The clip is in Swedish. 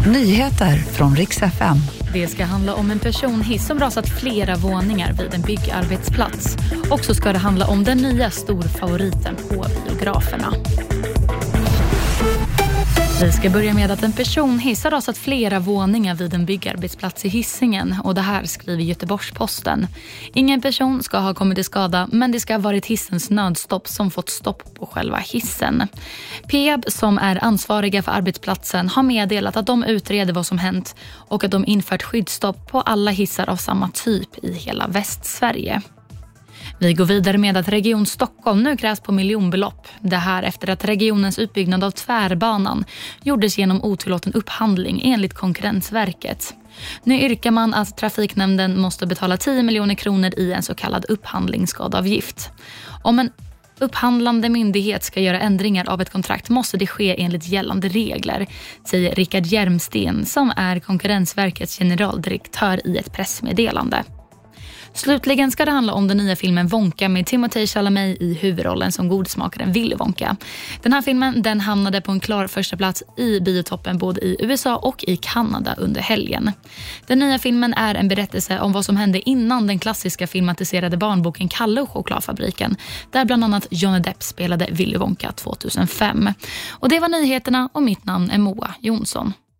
Nyheter från riks FM. Det ska handla om en personhiss som rasat flera våningar vid en byggarbetsplats. Och så ska det handla om den nya storfavoriten på biograferna. Vi ska börja med att en personhiss har rasat flera våningar vid en byggarbetsplats i Hisingen och det här skriver Göteborgs-Posten. Ingen person ska ha kommit till skada men det ska ha varit hissens nödstopp som fått stopp på själva hissen. Peab som är ansvariga för arbetsplatsen har meddelat att de utreder vad som hänt och att de infört skyddsstopp på alla hissar av samma typ i hela Västsverige. Vi går vidare med att Region Stockholm nu krävs på miljonbelopp. Det här efter att regionens utbyggnad av tvärbanan gjordes genom otillåten upphandling enligt Konkurrensverket. Nu yrkar man att Trafiknämnden måste betala 10 miljoner kronor i en så kallad upphandlingsskadeavgift. Om en upphandlande myndighet ska göra ändringar av ett kontrakt måste det ske enligt gällande regler, säger Rickard Järmsten som är Konkurrensverkets generaldirektör i ett pressmeddelande. Slutligen ska det handla om den nya filmen Wonka med Timothée Chalamet i huvudrollen som godismakaren Willy Wonka. Den här filmen den hamnade på en klar första plats i biotoppen både i USA och i Kanada under helgen. Den nya filmen är en berättelse om vad som hände innan den klassiska filmatiserade barnboken Kalle och chokladfabriken där bland annat Johnny Depp spelade Willy Wonka 2005. Och Det var nyheterna och mitt namn är Moa Jonsson.